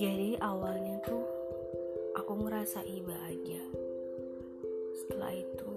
Jadi awalnya tuh aku ngerasa iba aja. Setelah itu